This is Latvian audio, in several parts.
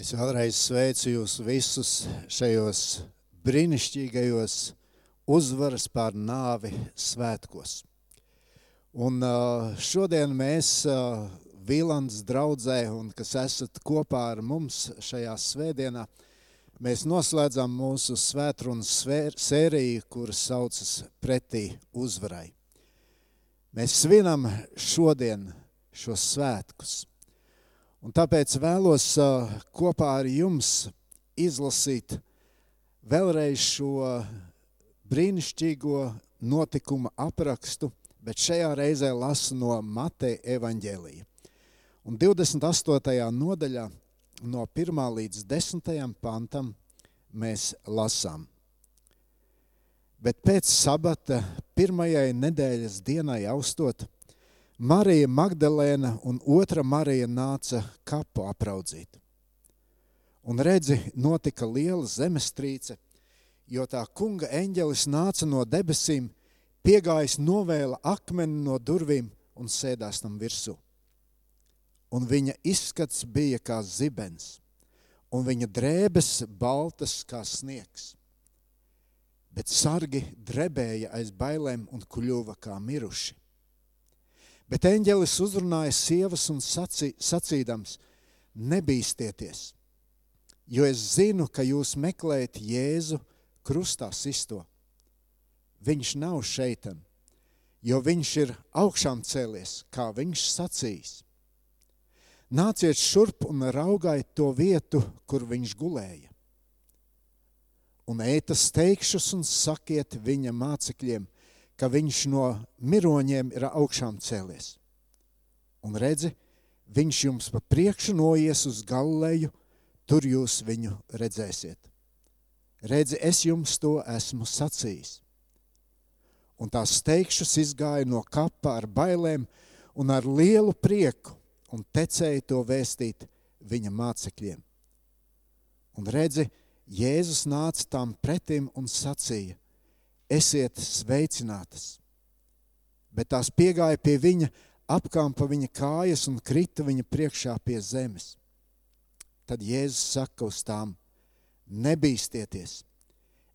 Es vēlreiz sveicu jūs visus šajos brīnišķīgajos uzvaras pār nāvi svētkos. Un šodien mēs Vīlands draudzē un kas esat kopā ar mums šajā svētdienā, mēs noslēdzam mūsu svētrunas sēriju, kuras saucas pretī uzvarai. Mēs svinam šodien šos svētkus. Un tāpēc vēlos kopā ar jums izlasīt vēlreiz šo brīnišķīgo notikuma aprakstu, bet šajā reizē lasu no Mateja evaņģēlija. Un 28. nodaļā no 1. līdz 10. pantam mēs lasām. Bet pēc sabata pirmajai nedēļas dienai austot – Marija Magdalēna un otra Marija nāca kapu apraudzīt. Un redzi, notika liela zemestrīce, jo tā kunga eņģelis nāca no debesīm, piegājis novēla akmeni no durvīm un sēdās tam virsū. Un viņa izskats bija kā zibens, un viņa drēbes baltas kā sniegs. Bet sargi drebēja aiz bailēm un kļuva kā miruši. Bet eņģelis uzrunāja sievas un sacī, sacīdams, nebīsties, jo es zinu, ka jūs meklējat Jēzu krustā sisto. Viņš nav šeitan, jo viņš ir augšām cēlies, kā viņš sacīs. Nāciet šurp un raugājiet to vietu, kur viņš gulēja. Un ētas teikšus un sakiet viņa mācekļiem – ka viņš no miroņiem ir augšām cēlies. Un redzi, viņš jums pa priekšu noies uz Galileju, tur jūs viņu redzēsiet. Redzi, es jums to esmu sacījis. Un tās teikšus izgāja no kapa ar bailēm un ar lielu prieku un tecēja to vēstīt viņa mācekļiem. Un redzi, Jēzus nāca tam pretim un sacīja – esiet sveicinātas. Bet tās piegāja pie viņa, apkāpa viņa kājas un krita viņa priekšā pie zemes. Tad Jēzus saka uz tām: Nebīsties,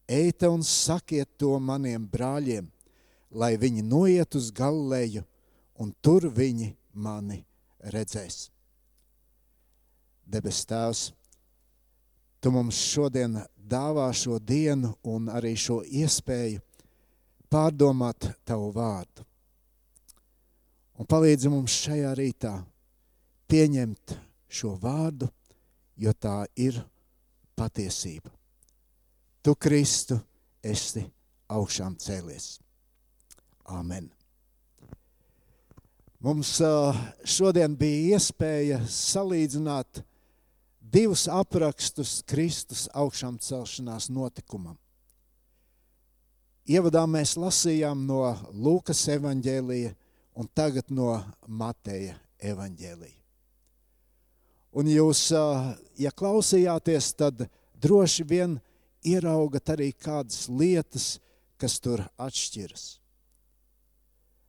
ejiet un sakiet to maniem brāļiem, lai viņi noiet uz Galileju, un tur viņi mani redzēs. Debes Tēvs, Tu mums šodien dāvā šo dienu un arī šo iespēju pārdomāt Tavu vārdu. Un palīdzi mums šajā rītā pieņemt šo vārdu, jo tā ir patiesība. Tu, Kristu, esi augšām cēlies. Amen. Mums šodien bija iespēja salīdzināt divus aprakstus Kristus augšām celšanās notikumam. Ievadā mēs lasījām no Lūkas evaņģēlija un tagad no Mateja evaņģēlija. Un jūs, ja klausījāties, tad droši vien ieraugat arī kādas lietas, kas tur atšķiras.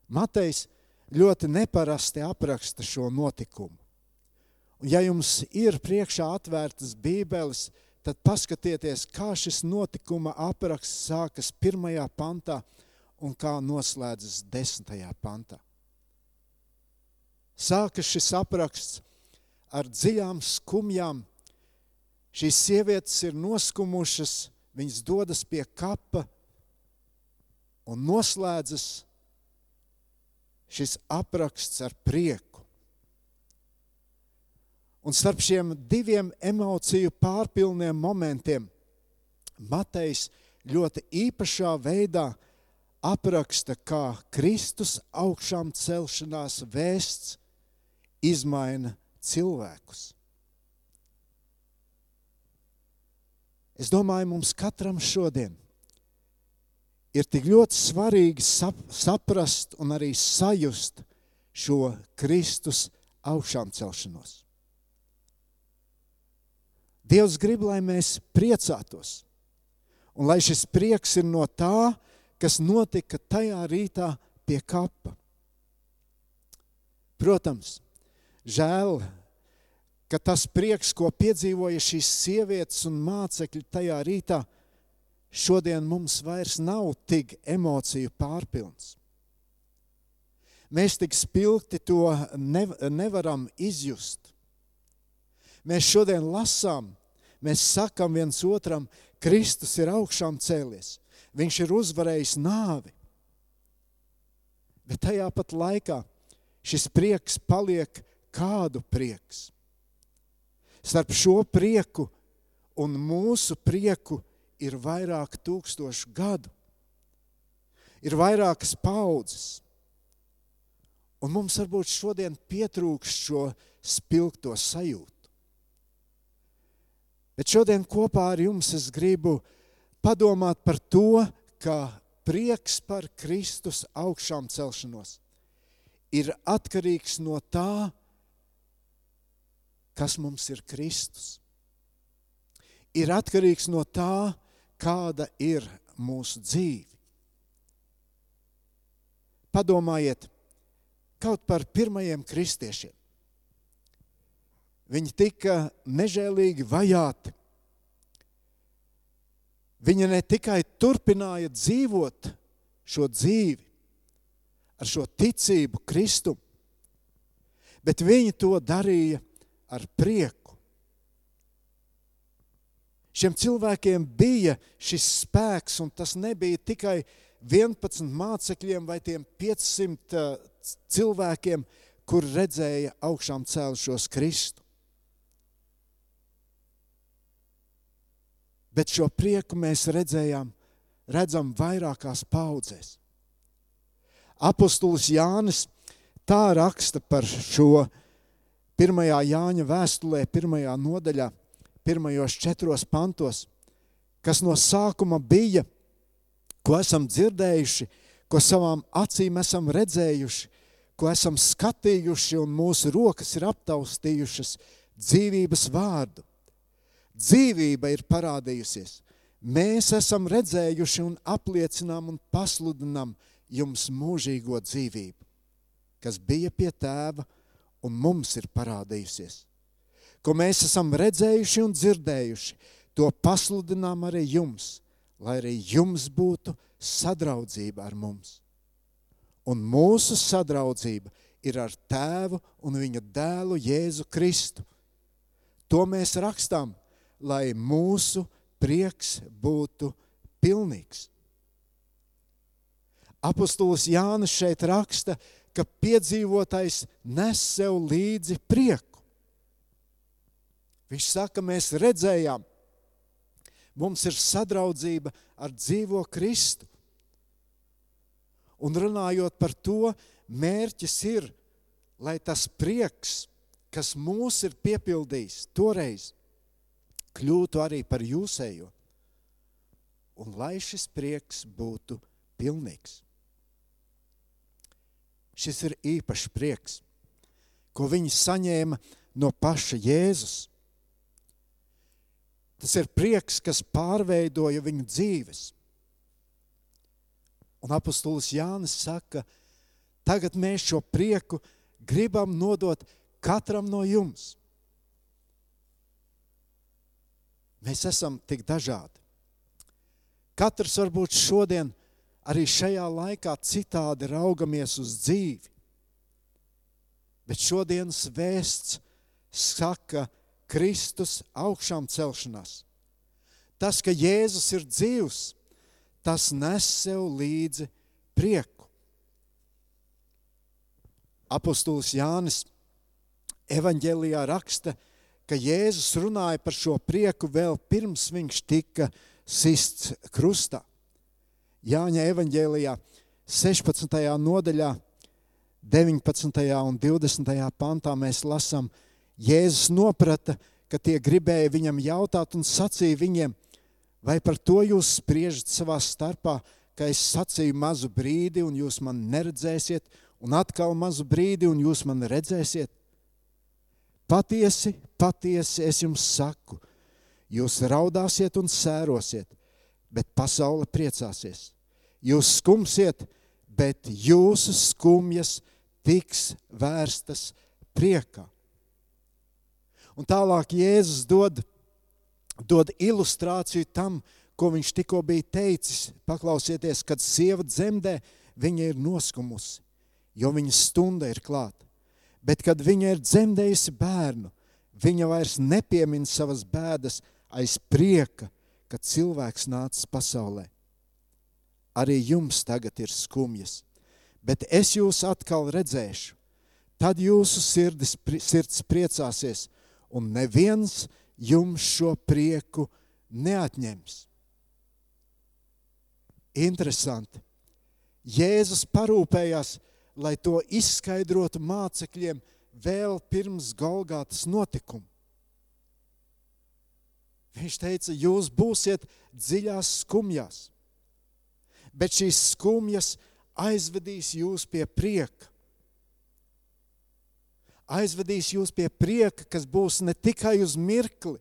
Matejs ļoti neparasti apraksta šo notikumu. Un ja jums ir priekšā atvērtas bībeles, tad paskatieties, kā šis notikuma apraksts sākas pirmajā pantā un kā noslēdzas desmitajā pantā. Sākas šis apraksts ar dziļām skumjām. Šīs sievietes ir noskumušas, viņas dodas pie kapa un noslēdzas šis apraksts ar prieku. Un starp šiem diviem emociju pārpilniem momentiem Matejs ļoti īpašā veidā apraksta, kā Kristus augšām celšanās vēsts izmaina cilvēkus. Es domāju, mums katram šodien ir tik ļoti svarīgi sap, saprast un arī sajust šo Kristus augšām celšanos. Dievs grib, lai mēs priecātos. Un lai šis prieks ir no tā, kas notika tajā rītā pie kapa. Protams, žēl, ka tas prieks, ko piedzīvoja šīs sievietes un mācekļi tajā rītā, šodien mums vairs nav tik emociju pārpilns. Mēs tik spilgti to nevaram izjust. Mēs šodien lasām, mēs sakam viens otram, Kristus ir augšām cēlies, viņš ir uzvarējis nāvi. Bet tajā pat laikā šis prieks paliek kādu prieks starp šo prieku un mūsu prieku ir vairāk tūkstošu gadu. Ir vairākas paudzes. Un mums varbūt šodien pietrūks šo spilgto sajūtu. Bet šodien kopā ar jums es gribu padomāt par to, ka prieks par Kristus augšām celšanos ir atkarīgs no tā, kas mums ir Kristus. Ir atkarīgs no tā, kāda ir mūsu dzīve. Padomājiet kaut par pirmajiem kristiešiem. Viņi tika nežēlīgi vajāti. Viņi ne tikai turpināja dzīvot šo dzīvi ar šo ticību Kristum, bet viņi to darīja ar prieku. Šiem cilvēkiem bija šis spēks, un tas nebija tikai 11 mācekļiem vai tiem 500 uh, cilvēkiem, kur redzēja augšām cēlušos Kristu. Bet šo prieku mēs redzējām, redzam vairākās paudzēs. Apostulis Jānis tā raksta par šo pirmajā Jāņa vēstulē, pirmajā nodaļā, pirmajos četros pantos, kas no sākuma bija, ko esam dzirdējuši, ko savām acīm esam redzējuši, ko esam skatījuši un mūsu rokas ir aptaustījušas dzīvības vārdu. Dzīvība ir parādījusies. Mēs esam redzējuši un apliecinām un pasludinām jums mūžīgo dzīvību, kas bija pie tēva un mums ir parādījusies. Ko mēs esam redzējuši un dzirdējuši, to pasludinām arī jums, lai arī jums būtu sadraudzība ar mums. Un mūsu sadraudzība ir ar tēvu un viņa dēlu Jēzu Kristu. To mēs rakstām, lai mūsu prieks būtu pilnīgs. Apostols Jānis šeit raksta, ka piedzīvotais nes sev līdzi prieku. Viņš saka, mēs redzējām, mums ir sadraudzība ar dzīvo Kristu. Un runājot par to, mērķis ir, lai tas prieks, kas mūs ir piepildījis toreiz, kļūtu arī par jūsējo. Un lai šis prieks būtu pilnīgs. Šis ir īpašs prieks, ko viņi saņēma no paša Jēzus. Tas ir prieks, kas pārveidoja viņu dzīves. Un apustulis Jānis saka, tagad mēs šo prieku gribam nodot katram no jums. Mēs esam tik dažādi. Katrs varbūt šodien arī šajā laikā citādi raugamies uz dzīvi. Bet šodienas vēsts saka Kristus augšām celšanās. Tas, ka Jēzus ir dzīvs, tas nes sev līdzi prieku. Apostols Jānis evaņģēlijā raksta, ka Jēzus runāja par šo prieku vēl pirms viņš tika sists krustā. Jāņa evanģēlijā 16. nodaļā, 19. un 20. pantā mēs lasām, Jēzus noprata, ka tie gribēja viņam jautāt un sacīja viņiem, vai par to jūs spriežat savā starpā, ka es sacīju mazu brīdi un jūs man neredzēsiet, un atkal mazu brīdi un jūs man redzēsiet. Patiesi, patiesi es jums saku, jūs raudāsiet un sērosiet, bet pasaule priecāsies jūs skumsiet, bet jūsu skumjas tiks vērstas priekā. Un tālāk Jēzus dod, dod ilustrāciju tam, ko viņš tikko bija teicis. Paklausieties, kad sieva dzemdē, viņa ir noskumusi, jo viņas stunda ir klāta. Bet, kad viņa ir dzemdējusi bērnu, viņa vairs nepiemin savas bēdas aiz prieka, kad cilvēks nācis pasaulē. Arī jums tagad ir skumjas, bet es jūs atkal redzēšu. Tad jūsu sirdis, sirds priecāsies, un neviens jums šo prieku neatņems. Interesanti. Jēzus parūpējās, lai to izskaidrotu mācekļiem vēl pirms Golgātas notikuma. Viņš teica, jūs būsiet dziļās skumjās, bet šīs skumjas aizvedīs jūs pie prieka. Aizvedīs jūs pie prieka, kas būs ne tikai uz mirkli,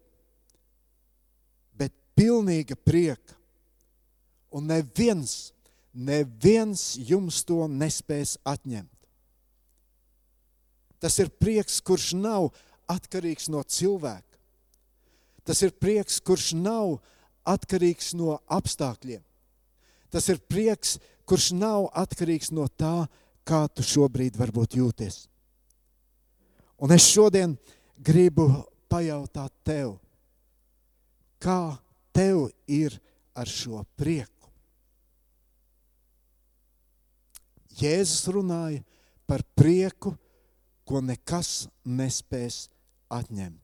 bet pilnīga prieka. Un neviens, neviens jums to nespēs atņemt. Tas ir prieks, kurš nav atkarīgs no cilvēka. Tas ir prieks, kurš nav atkarīgs no apstākļiem. Tas ir prieks, kurš nav atkarīgs no tā, kā tu šobrīd varbūt jūties. Un es šodien gribu pajautāt tev, kā tev ir ar šo prieku? Jēzus runāja par prieku, ko nekas nespēs atņemt.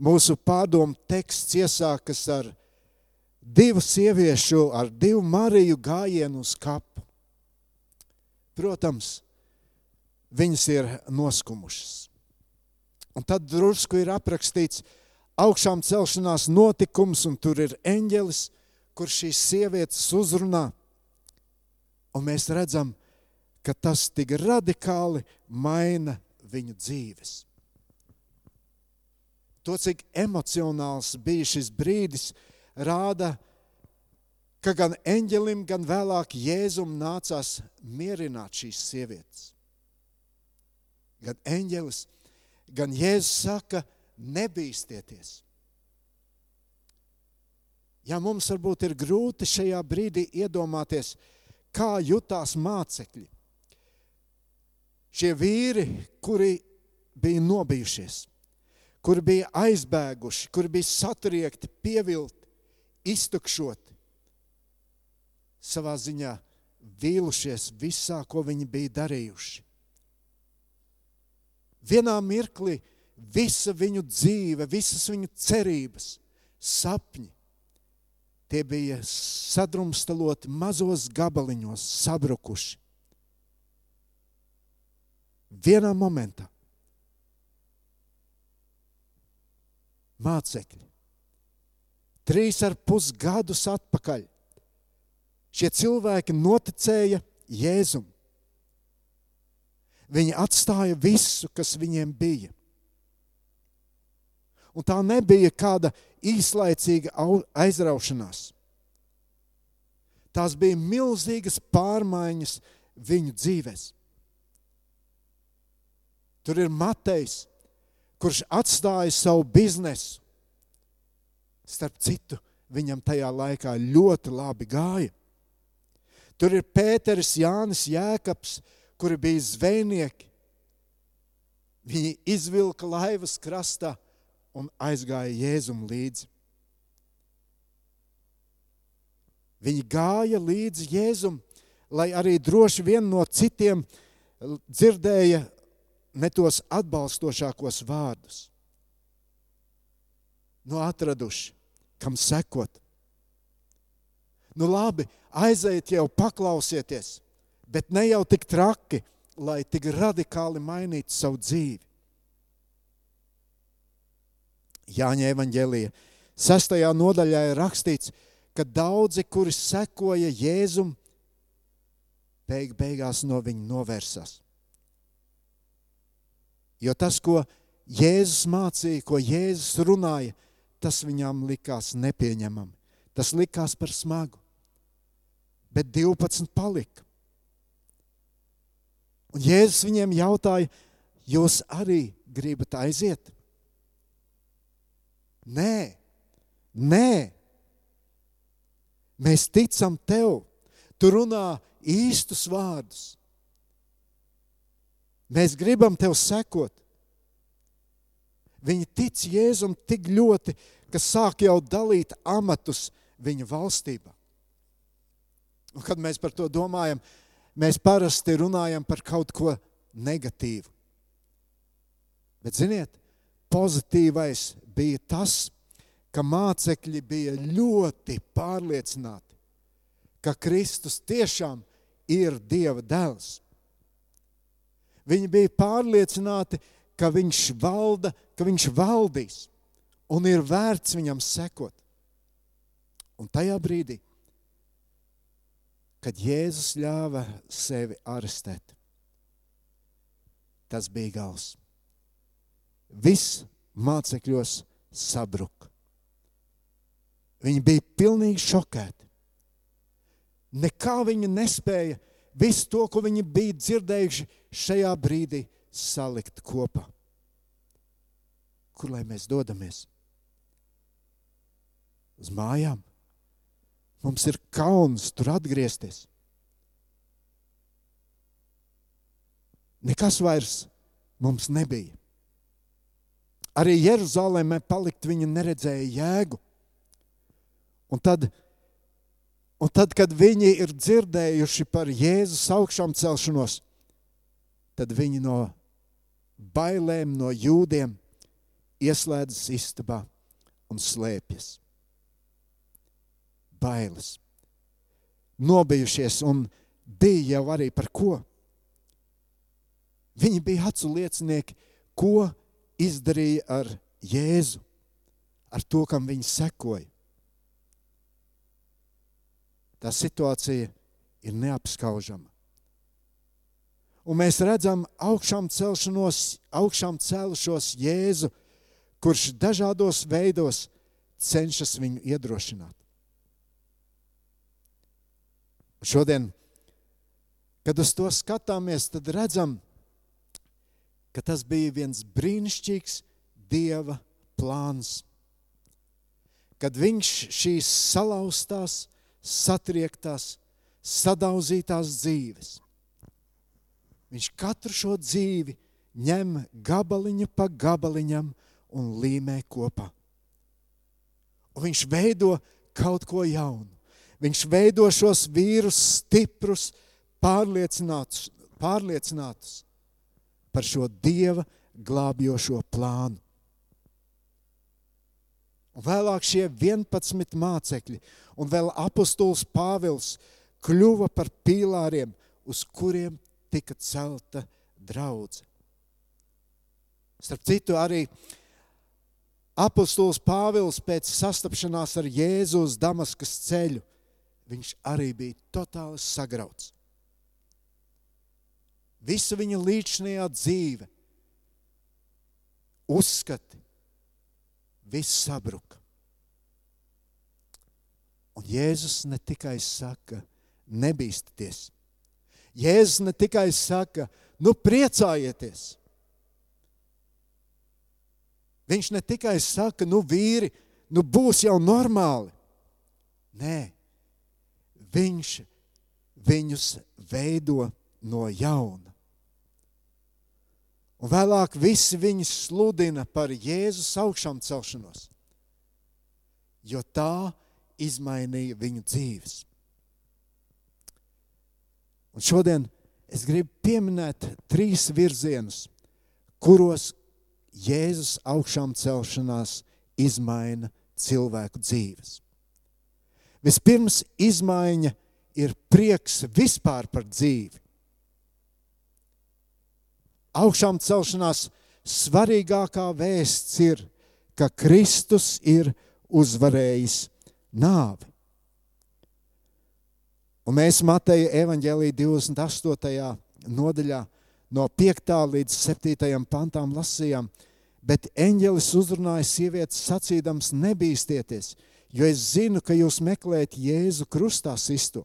Mūsu pārdomu teksts iesākas ar divu sieviešu, ar divu Mariju gājienu uz kapu. Protams, viņas ir noskumušas. Un tad drusku ir aprakstīts augšām celšanās notikums, un tur ir eņģelis, kurš šīs sievietes uzrunā. Un mēs redzam, ka tas tik radikāli maina viņu dzīves to, cik emocionāls bija šis brīdis, rāda, ka gan eņģelim, gan vēlāk Jēzum nācās mierināt šīs sievietes. Gan eņģelis, gan Jēzus saka, nebīsties. Ja mums varbūt ir grūti šajā brīdī iedomāties, kā jutās mācekļi, šie vīri, kuri bija nobijušies, kur bija aizbēguši, kur bija satriekti, pievilti, iztukšoti, savā ziņā vīlušies visā, ko viņi bija darījuši. Vienā mirklī visa viņu dzīve, visas viņu cerības, sapņi, tie bija sadrumstaloti mazos gabaliņos, sabrukuši. Vienā momentā mācekļi. Trīs ar pus gadus atpakaļ šie cilvēki noticēja Jēzum. Viņi atstāja visu, kas viņiem bija. Un tā nebija kāda īslaicīga aizraušanās. Tās bija milzīgas pārmaiņas viņu dzīvēm. Tur ir Matejs, kurš atstāja savu biznesu. Starp citu, viņam tajā laikā ļoti labi gāja. Tur ir Pēters, Jānis, Jēkabs, kuri bija zvejnieki. Viņi izvilka laivas krastā un aizgāja Jēzum līdzi. Viņi gāja līdzi Jēzum, lai arī droši vien no citiem dzirdēja ne tos atbalstošākos vārdus. Nu, atraduši, kam sekot. Nu, labi, aiziet jau paklausieties, bet ne jau tik traki, lai tik radikāli mainītu savu dzīvi. Jāņa evanģēlija sastajā nodaļā ir rakstīts, ka daudzi, kuri sekoja Jēzum, beig beigās no viņa novērsās. Jo tas, ko Jēzus mācīja, ko Jēzus runāja, tas viņām likās nepieņemami. Tas likās par smagu. Bet 12 palika. Un Jēzus viņiem jautāja, jūs arī gribat aiziet? Nē, nē. Mēs ticam tev. Tu runā īstus vārdus. Mēs gribam tev sekot. Viņi tic Jēzum tik ļoti, ka sāk jau dalīt amatus viņa valstībā. Un, kad mēs par to domājam, mēs parasti runājam par kaut ko negatīvu. Bet, ziniet, pozitīvais bija tas, ka mācekļi bija ļoti pārliecināti, ka Kristus tiešām ir Dieva dēls. Viņi bija pārliecināti, ka viņš valda, ka viņš valdīs un ir vērts viņam sekot. Un tajā brīdī, kad Jēzus ļāva sevi arestēt, tas bija gals. Viss mācekļos sabruka. Viņi bija pilnīgi šokēti. Nekā viņi nespēja visu to, ko viņi bija dzirdējuši, šajā brīdī salikt kopā. Kur lai mēs dodamies? Uz mājām. Mums ir kauns tur atgriezties. Nekas vairs mums nebija. Arī Jeruzalemē palikt viņa neredzēja jēgu. Un tad, un tad, kad viņi ir dzirdējuši par Jēzus augšām celšanos, tad viņi no bailēm no jūdiem ieslēdzas istabā un slēpjas. Bailes. Nobijušies un bija jau arī par ko. Viņi bija acu liecinieki, ko izdarīja ar Jēzu, ar to, kam viņi sekoja. Tā situācija ir neapskaužama. Un mēs redzam augšām, augšām celušos Jēzu, kurš dažādos veidos cenšas viņu iedrošināt. Šodien, kad uz to skatāmies, tad redzam, ka tas bija viens brīnišķīgs Dieva plāns. Kad viņš šīs salauztās, satriektās, sadauzītās dzīves, viņš katru šo dzīvi ņem gabaliņu pa gabaliņam un līmē kopā. Un viņš veido kaut ko jaunu. Viņš veido šos vīrus stiprus, pārliecinātus, pārliecinātus par šo Dieva glābjošo plānu. Un vēlāk šie 11 mācekļi un vēl apustulis Pāvils kļuva par pīlāriem, uz kuriem tika celta draudze. Starp citu, arī apustulis Pāvils pēc sastapšanās ar Jēzus Damaskas ceļu, viņš arī bija totāli sagrauts. Visa viņa līdzinājā dzīve, uzskati, viss sabruka. Un Jēzus ne tikai saka, nebīsties. Jēzus ne tikai saka, nu priecājieties. Viņš ne tikai saka, nu vīri, nu būs jau normāli. Nē, viņš viņus veido no jauna. Un vēlāk visi viņi sludina par Jēzus augšām celšanos, jo tā izmainīja viņu dzīves. Un šodien es gribu pieminēt trīs virzienus, kuros Jēzus augšām celšanās izmaina cilvēku dzīves. Vispirms izmaiņa ir prieks vispār par dzīvi augšām celšanās svarīgākā vēsts ir, ka Kristus ir uzvarējis nāvi. Un mēs Mateja evaņģēlī 28. nodaļā no 5. līdz 7. pantām lasījām, bet eņģelis uzrunāja sievietes sacīdams nebīstieties, jo es zinu, ka jūs meklējat Jēzu krustā sistu.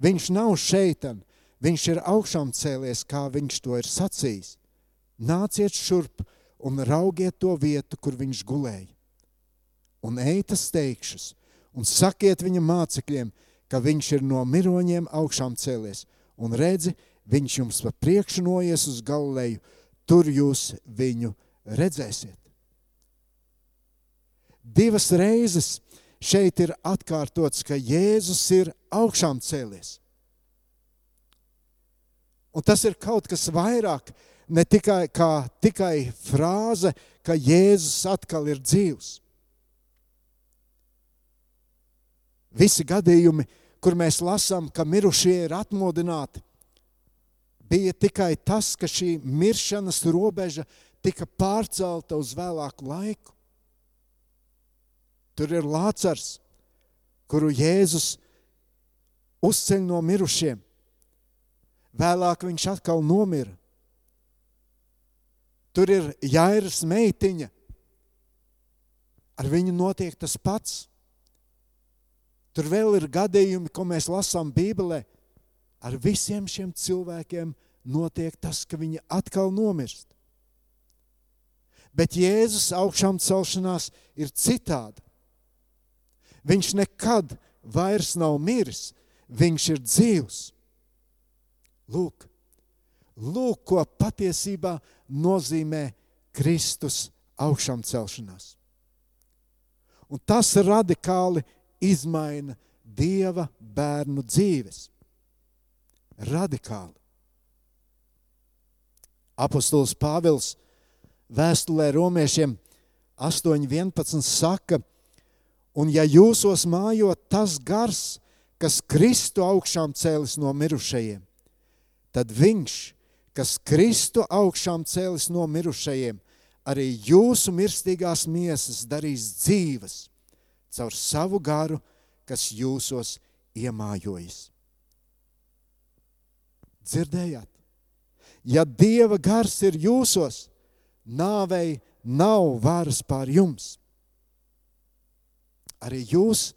Viņš nav šeitan, Viņš ir augšām cēlies, kā viņš to ir sacījis. Nāciet šurp un raugiet to vietu, kur viņš gulēja. Un eitas teikšus, un sakiet viņa mācekļiem, ka viņš ir no miroņiem augšām cēlies, un redzi, viņš jums pa priekšu noies uz Galileju, tur jūs viņu redzēsiet. Divas reizes šeit ir atkārtots, ka Jēzus ir augšām cēlies. Un tas ir kaut kas vairāk, ne tikai, kā, tikai frāze, ka Jēzus atkal ir dzīvs. Visi gadījumi, kur mēs lasām, ka mirušie ir atmodināti, bija tikai tas, ka šī miršanas robeža tika pārcelta uz vēlāku laiku. Tur ir Lācars, kuru Jēzus uzceļ no mirušiem. Vēlāk viņš atkal nomira. Tur ir Jairas meitiņa. Ar viņu notiek tas pats. Tur vēl ir gadījumi, ko mēs lasām Bībelē. Ar visiem šiem cilvēkiem notiek tas, ka viņi atkal nomirst. Bet Jēzus augšām celšanās ir citāda. Viņš nekad vairs nav miris, viņš ir dzīvs. Lūk, lūk ko patiesībā nozīmē Kristus augšām celšanās. Un tas radikāli izmaina Dieva bērnu dzīves. Radikāli. Apostols Pāvils vēstulē romiešiem 8.11 saka, ka Un ja jūsos mājot tas gars, kas Kristu augšām cēlis no mirušajiem, tad viņš, kas Kristu augšām cēlis no mirušajiem, arī jūsu mirstīgās miesas darīs dzīves caur savu garu, kas jūsos iemājojas. Dzirdējāt? Ja Dieva gars ir jūsos, nāvei nav varas pār jums arī jūs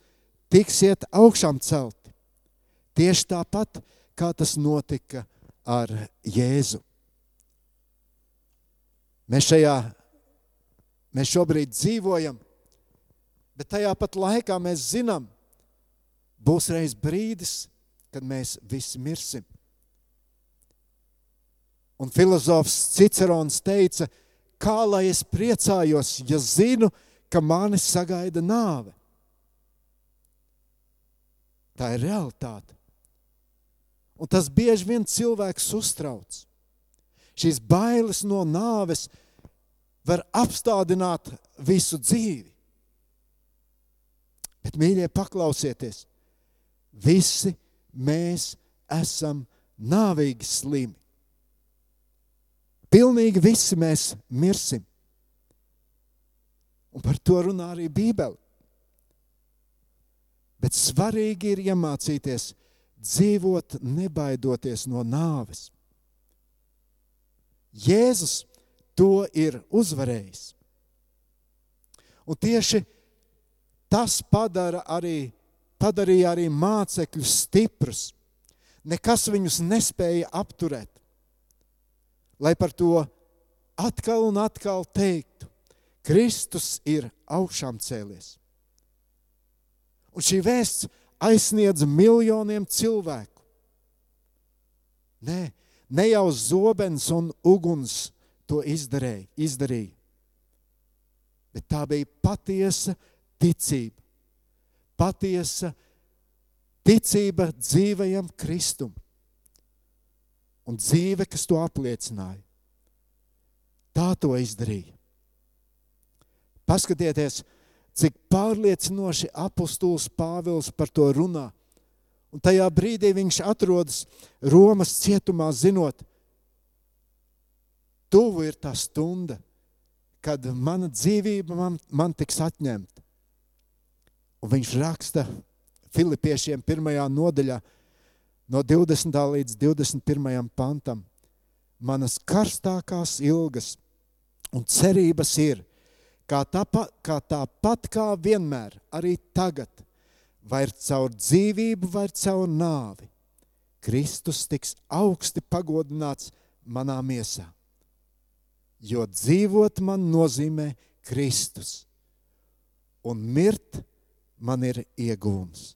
tiksiet augšām celti. Tieši tāpat, kā tas notika ar Jēzu. Mēs šajā, mēs šobrīd dzīvojam, bet tajā pat laikā mēs zinām, būs reiz brīdis, kad mēs visi mirsim. Un filozofs Cicerons teica, kā lai es priecājos, ja zinu, ka mani sagaida nāve. Tā ir realitāte. Un tas bieži vien cilvēks uztrauc. Šīs bailes no nāves var apstādināt visu dzīvi. Bet, mīļie, paklausieties, visi mēs esam nāvīgi slimi. Pilnīgi visi mēs mirsim. Un par to runā arī Bībele. Bet svarīgi ir iemācīties dzīvot, nebaidoties no nāves. Jēzus to ir uzvarējis. Un tieši tas padara arī, padarīja arī mācekļus stiprus. Nekas viņus nespēja apturēt. Lai par to atkal un atkal teiktu, Kristus ir augšām cēlies. Un šī vēsts aizsniedz miljoniem cilvēku. Nē, ne jau zobens un uguns to izdarīja, izdarīja. Bet tā bija patiesa ticība. Patiesa ticība dzīvajam Kristum. Un dzīve, kas to apliecināja. Tā to izdarīja. Paskatieties, cik pārliecinoši apustulis Pāvils par to runā. Un tajā brīdī viņš atrodas Romas cietumā, zinot, tuvu ir tā stunda, kad mana dzīvība man, man tiks atņemta. Un viņš raksta Filipiešiem pirmajā nodaļā, no 20. līdz 21. pantam. Manas karstākās ilgas un cerības ir, kā tāpat kā, tāpat kā vienmēr, arī tagad, vai caur dzīvību, vai caur nāvi, Kristus tiks augsti pagodināts manā miesā. jo dzīvot man nozīmē Kristus, un mirt man ir iegūms.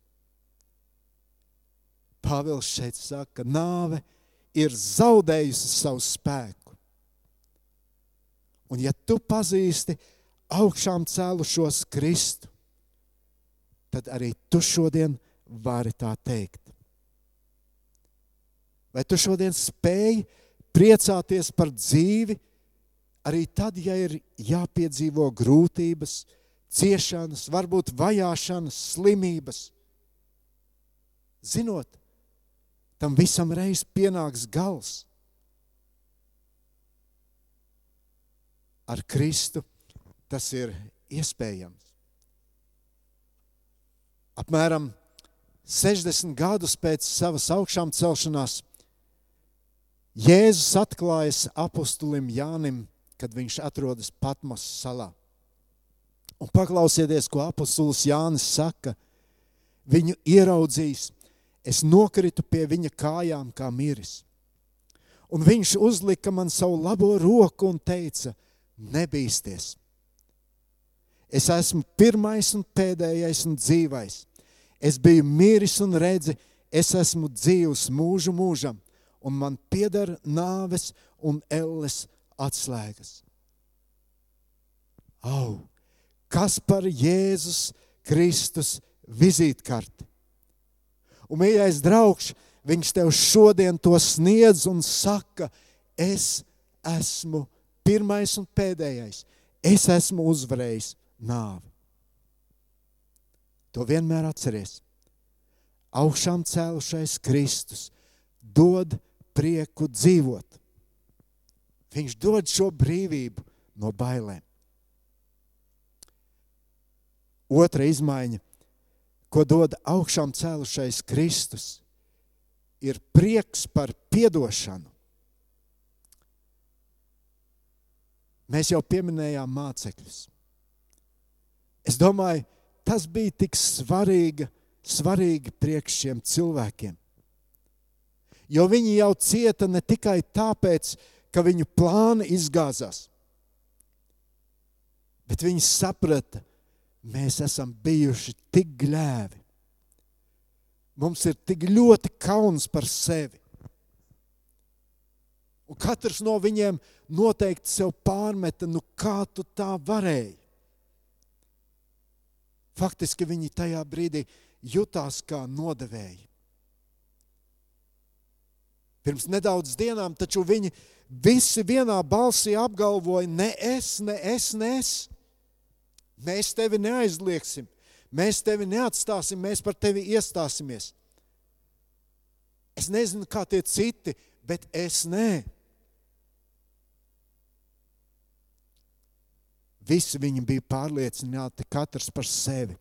Pāvils šeit saka, ka nāve ir zaudējusi savu spēku. Un ja tu pazīsti augšām cēlušos Kristu, tad arī tu šodien vari tā teikt. Vai tu šodien spēj priecāties par dzīvi, arī tad, ja ir jāpiedzīvo grūtības, ciešanas, varbūt vajāšanas, slimības? Zinot, tam visam reiz pienāks gals. Ar Kristu tas ir iespējams. Apmēram 60 gadus pēc savas augšām celšanās Jēzus atklājas apustulim Jānim, kad viņš atrodas Patmos salā. Un paklausieties, ko apustulis Jānis saka. Viņu ieraudzījis, es nokritu pie viņa kājām kā miris. Un viņš uzlika man savu labo roku un teica, nebīsties. Es esmu pirmais un pēdējais un dzīvais. Es biju miris un redzi, es esmu dzīvs mūžu mūžam, un man pieder nāves un elles atslēgas. Au, kas par Jēzus Kristus vizītkarti? Un, mīļais draugs, viņš tev šodien to sniedz un saka, es esmu pirmais un pēdējais. Es esmu uzvarējis nāvi. To vienmēr atceries. Augšām cēlušais Kristus dod prieku dzīvot. Viņš dod šo brīvību no bailēm. Otra izmaiņa ko dod augšām cēlušais Kristus, ir prieks par piedošanu. Mēs jau pieminējām mācekļus. Es domāju, tas bija tik svarīgi, svarīgi priekš šiem cilvēkiem. Jo viņi jau cieta ne tikai tāpēc, ka viņu plāni izgāzās, bet viņi saprata, mēs esam bijuši tik gļēvi. Mums ir tik ļoti kauns par sevi. Un katrs no viņiem noteikti sev pārmeta, nu kā tu tā varēji. Faktiski viņi tajā brīdī jutās kā nodevēji. Pirms nedaudz dienām taču viņi visi vienā balsī apgalvoja, ne es, ne es, ne es. Mēs tevi neaizliegsim, mēs tevi neatstāsim, mēs par tevi iestāsimies. Es nezinu, kā tie citi, bet es nē. Visi viņi bija pārliecināti katrs par sevi.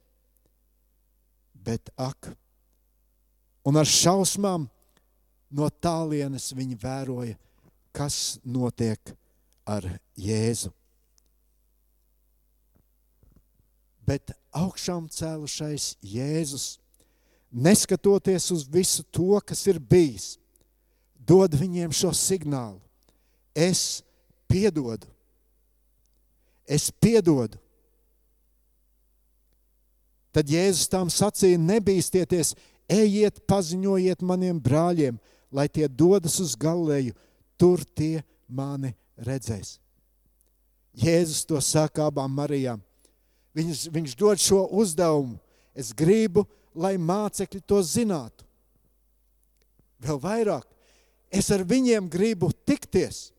Bet ak, un ar šausmām no tālienes viņi vēroja, kas notiek ar Jēzu. bet augšām cēlušais Jēzus, neskatoties uz visu to, kas ir bijis, dod viņiem šo signālu. Es piedodu. Es piedodu. Tad Jēzus tam sacīja: Nebīsties, ejiet, paziņojiet maniem brāļiem, lai tie dodas uz Galileju, tur tie mani redzēs. Jēzus to saka abām Marijām. Viņš, viņš dod šo uzdevumu. Es gribu, lai mācekļi to zinātu. Vēl vairāk, es ar viņiem gribu tikties.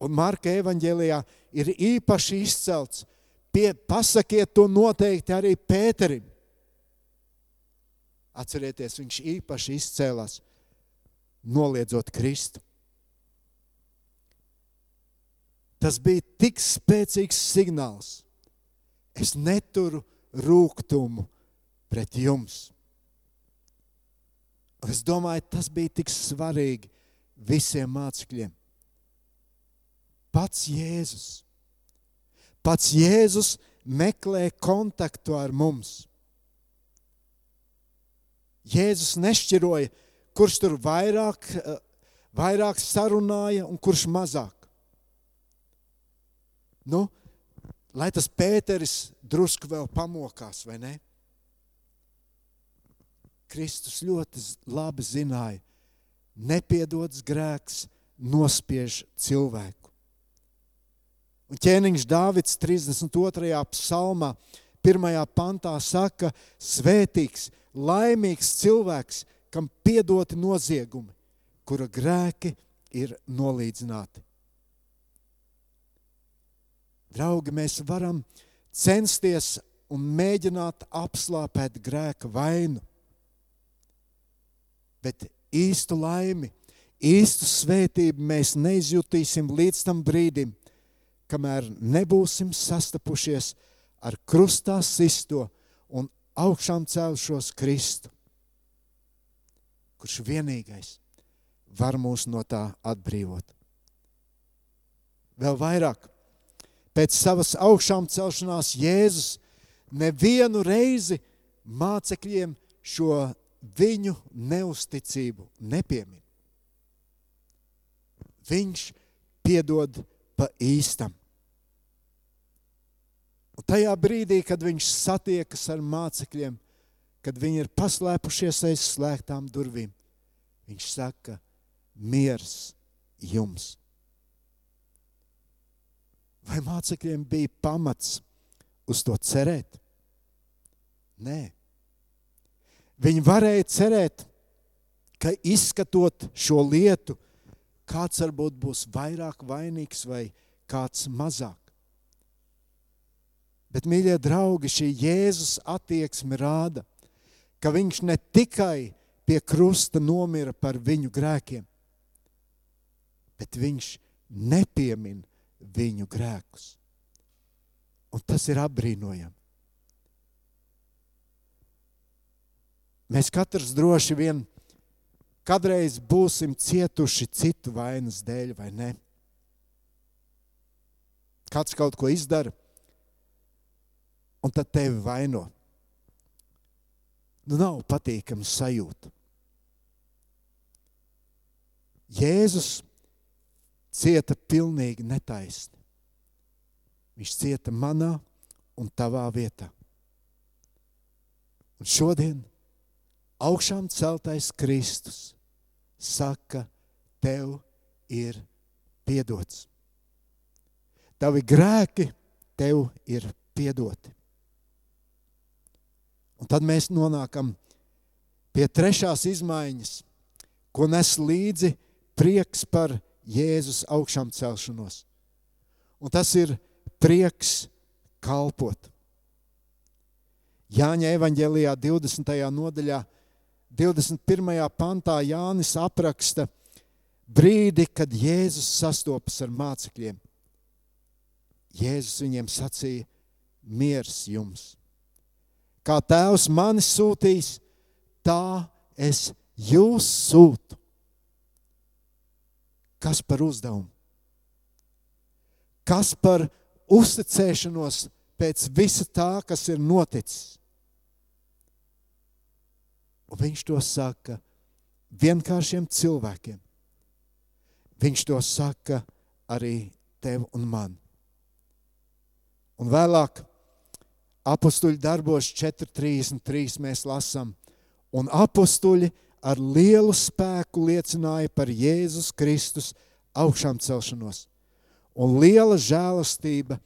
Un Marka evanģēlijā ir īpaši izcelts, pie, pasakiet to noteikti arī Pēterim. Atcerieties, viņš īpaši izcēlās, noliedzot Kristu. Tas bija tik spēcīgs signāls. Es neturu rūkumu pret jums. Es domāju, tas bija tik svarīgi visiem mācekļiem. Pats Jēzus. Pats Jēzus meklē kontaktu ar mums. Jēzus nešķiroja, kurš tur vairāk, vairāk sarunāja un kurš mazāk. Nu, lai tas Pēteris drusku vēl pamokās, vai ne? Kristus ļoti labi zināja, nepiedots grēks nospiež cilvēku. Un ķēniņš Dāvids 32. psalmā, 1. pantā saka, svētīgs, laimīgs cilvēks, kam piedoti noziegumi, kura grēki ir nolīdzināti. Draugi, mēs varam censties un mēģināt apslāpēt grēka vainu, bet īstu laimi, īstu svētību mēs neizjutīsim līdz tam brīdim, kamēr nebūsim sastapušies ar krustā sisto un augšām celšos Kristu, kurš vienīgais var mūs no tā atbrīvot. Vēl vairāk, pēc savas augšām celšanās Jēzus nevienu reizi mācekļiem šo viņu neusticību nepiemin. Viņš piedod pa īstam. Un tajā brīdī, kad viņš satiekas ar mācekļiem, kad viņi ir paslēpušies aiz slēgtām durvīm, viņš saka, miers jums. Vai mācekļiem bija pamats uz to cerēt? Nē. Viņi varēja cerēt, ka izskatot šo lietu, kāds varbūt būs vairāk vainīgs vai kāds mazāk. Bet, mīļie draugi, šī Jēzus attieksme rāda, ka viņš ne tikai pie krusta nomira par viņu grēkiem, bet viņš nepiemin viņu grēkus. Un tas ir apbrīnojami. Mēs katrs droši vien kādreiz būsim cietuši citu vainas dēļ, vai ne? Kāds kaut ko izdara, un tad tevi vaino. Nu, nav patīkami sajūta. Jēzus cieta pilnīgi netaisni. Viņš cieta manā un tavā vietā. Un šodien augšām celtais Kristus saka, tev ir piedots. Tavi grēki tev ir piedoti. Tad mēs nonākam pie trešās izmaiņas, ko nes līdzi prieks par Jēzus augšām celšanos. Un tas ir prieks kalpot. Jāņa evanģēlijā 20. nodaļā 21. pantā Jānis apraksta brīdi, kad Jēzus sastopas ar mācekļiem. Jēzus viņiem sacīja: Miers jums! Kā Tēvs mani sūtīs, tā es jūs sūtu. Kas par uzdevumu? Kas par uzticēšanos pēc visa tā, kas ir noticis? Un viņš to saka vienkāršiem cilvēkiem. Viņš to saka arī tev un man. Un vēlāk, apakstuļu darbos 4,33 mēs lasām, un apakstuļi ar lielu spēku liecināja par Jēzus Kristus augšām celšanos, un liela žēlastība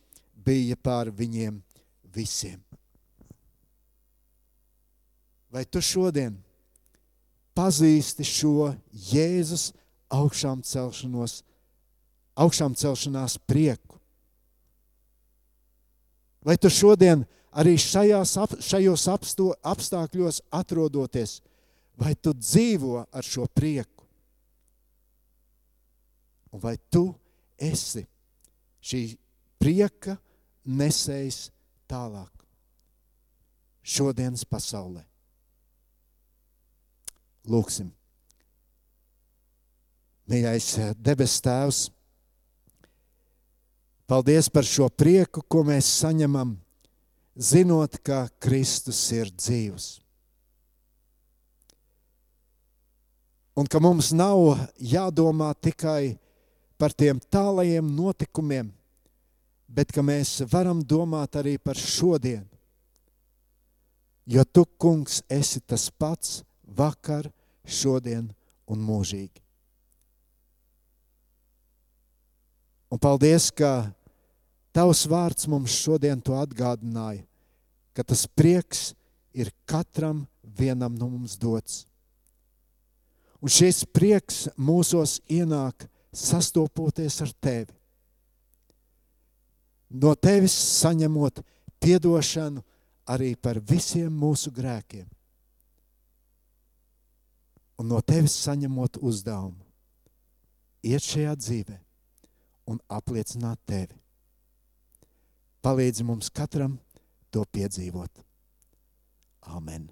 bija pār viņiem visiem. Vai tu šodien pazīsti šo Jēzus augšām celšanos, augšām celšanās prieku? Vai tu šodien arī šajās, šajos apsto, apstākļos atrodoties, vai tu dzīvo ar šo prieku? Un vai tu esi šī prieka nesējs tālāk šodienas pasaulē? Lūksim. Mīļais eh, debes Tēvs, paldies par šo prieku, ko mēs saņemam, zinot, ka Kristus ir dzīvs. Un ka mums nav jādomā tikai par tiem tālajiem notikumiem, bet ka mēs varam domāt arī par šodienu. Jo tu, kungs, esi tas pats vakar, šodien un mūžīgi. Un paldies, ka tavs vārds mums šodien to atgādināja, ka tas prieks ir katram vienam no mums dots. Un šis prieks mūsos ienāk sastopoties ar tevi. No tevis saņemot piedošanu arī par visiem mūsu grēkiem. Un no tevis saņemot uzdevumu, iet šajā dzīvē un apliecināt tevi. Palīdzi mums katram to piedzīvot. Amen.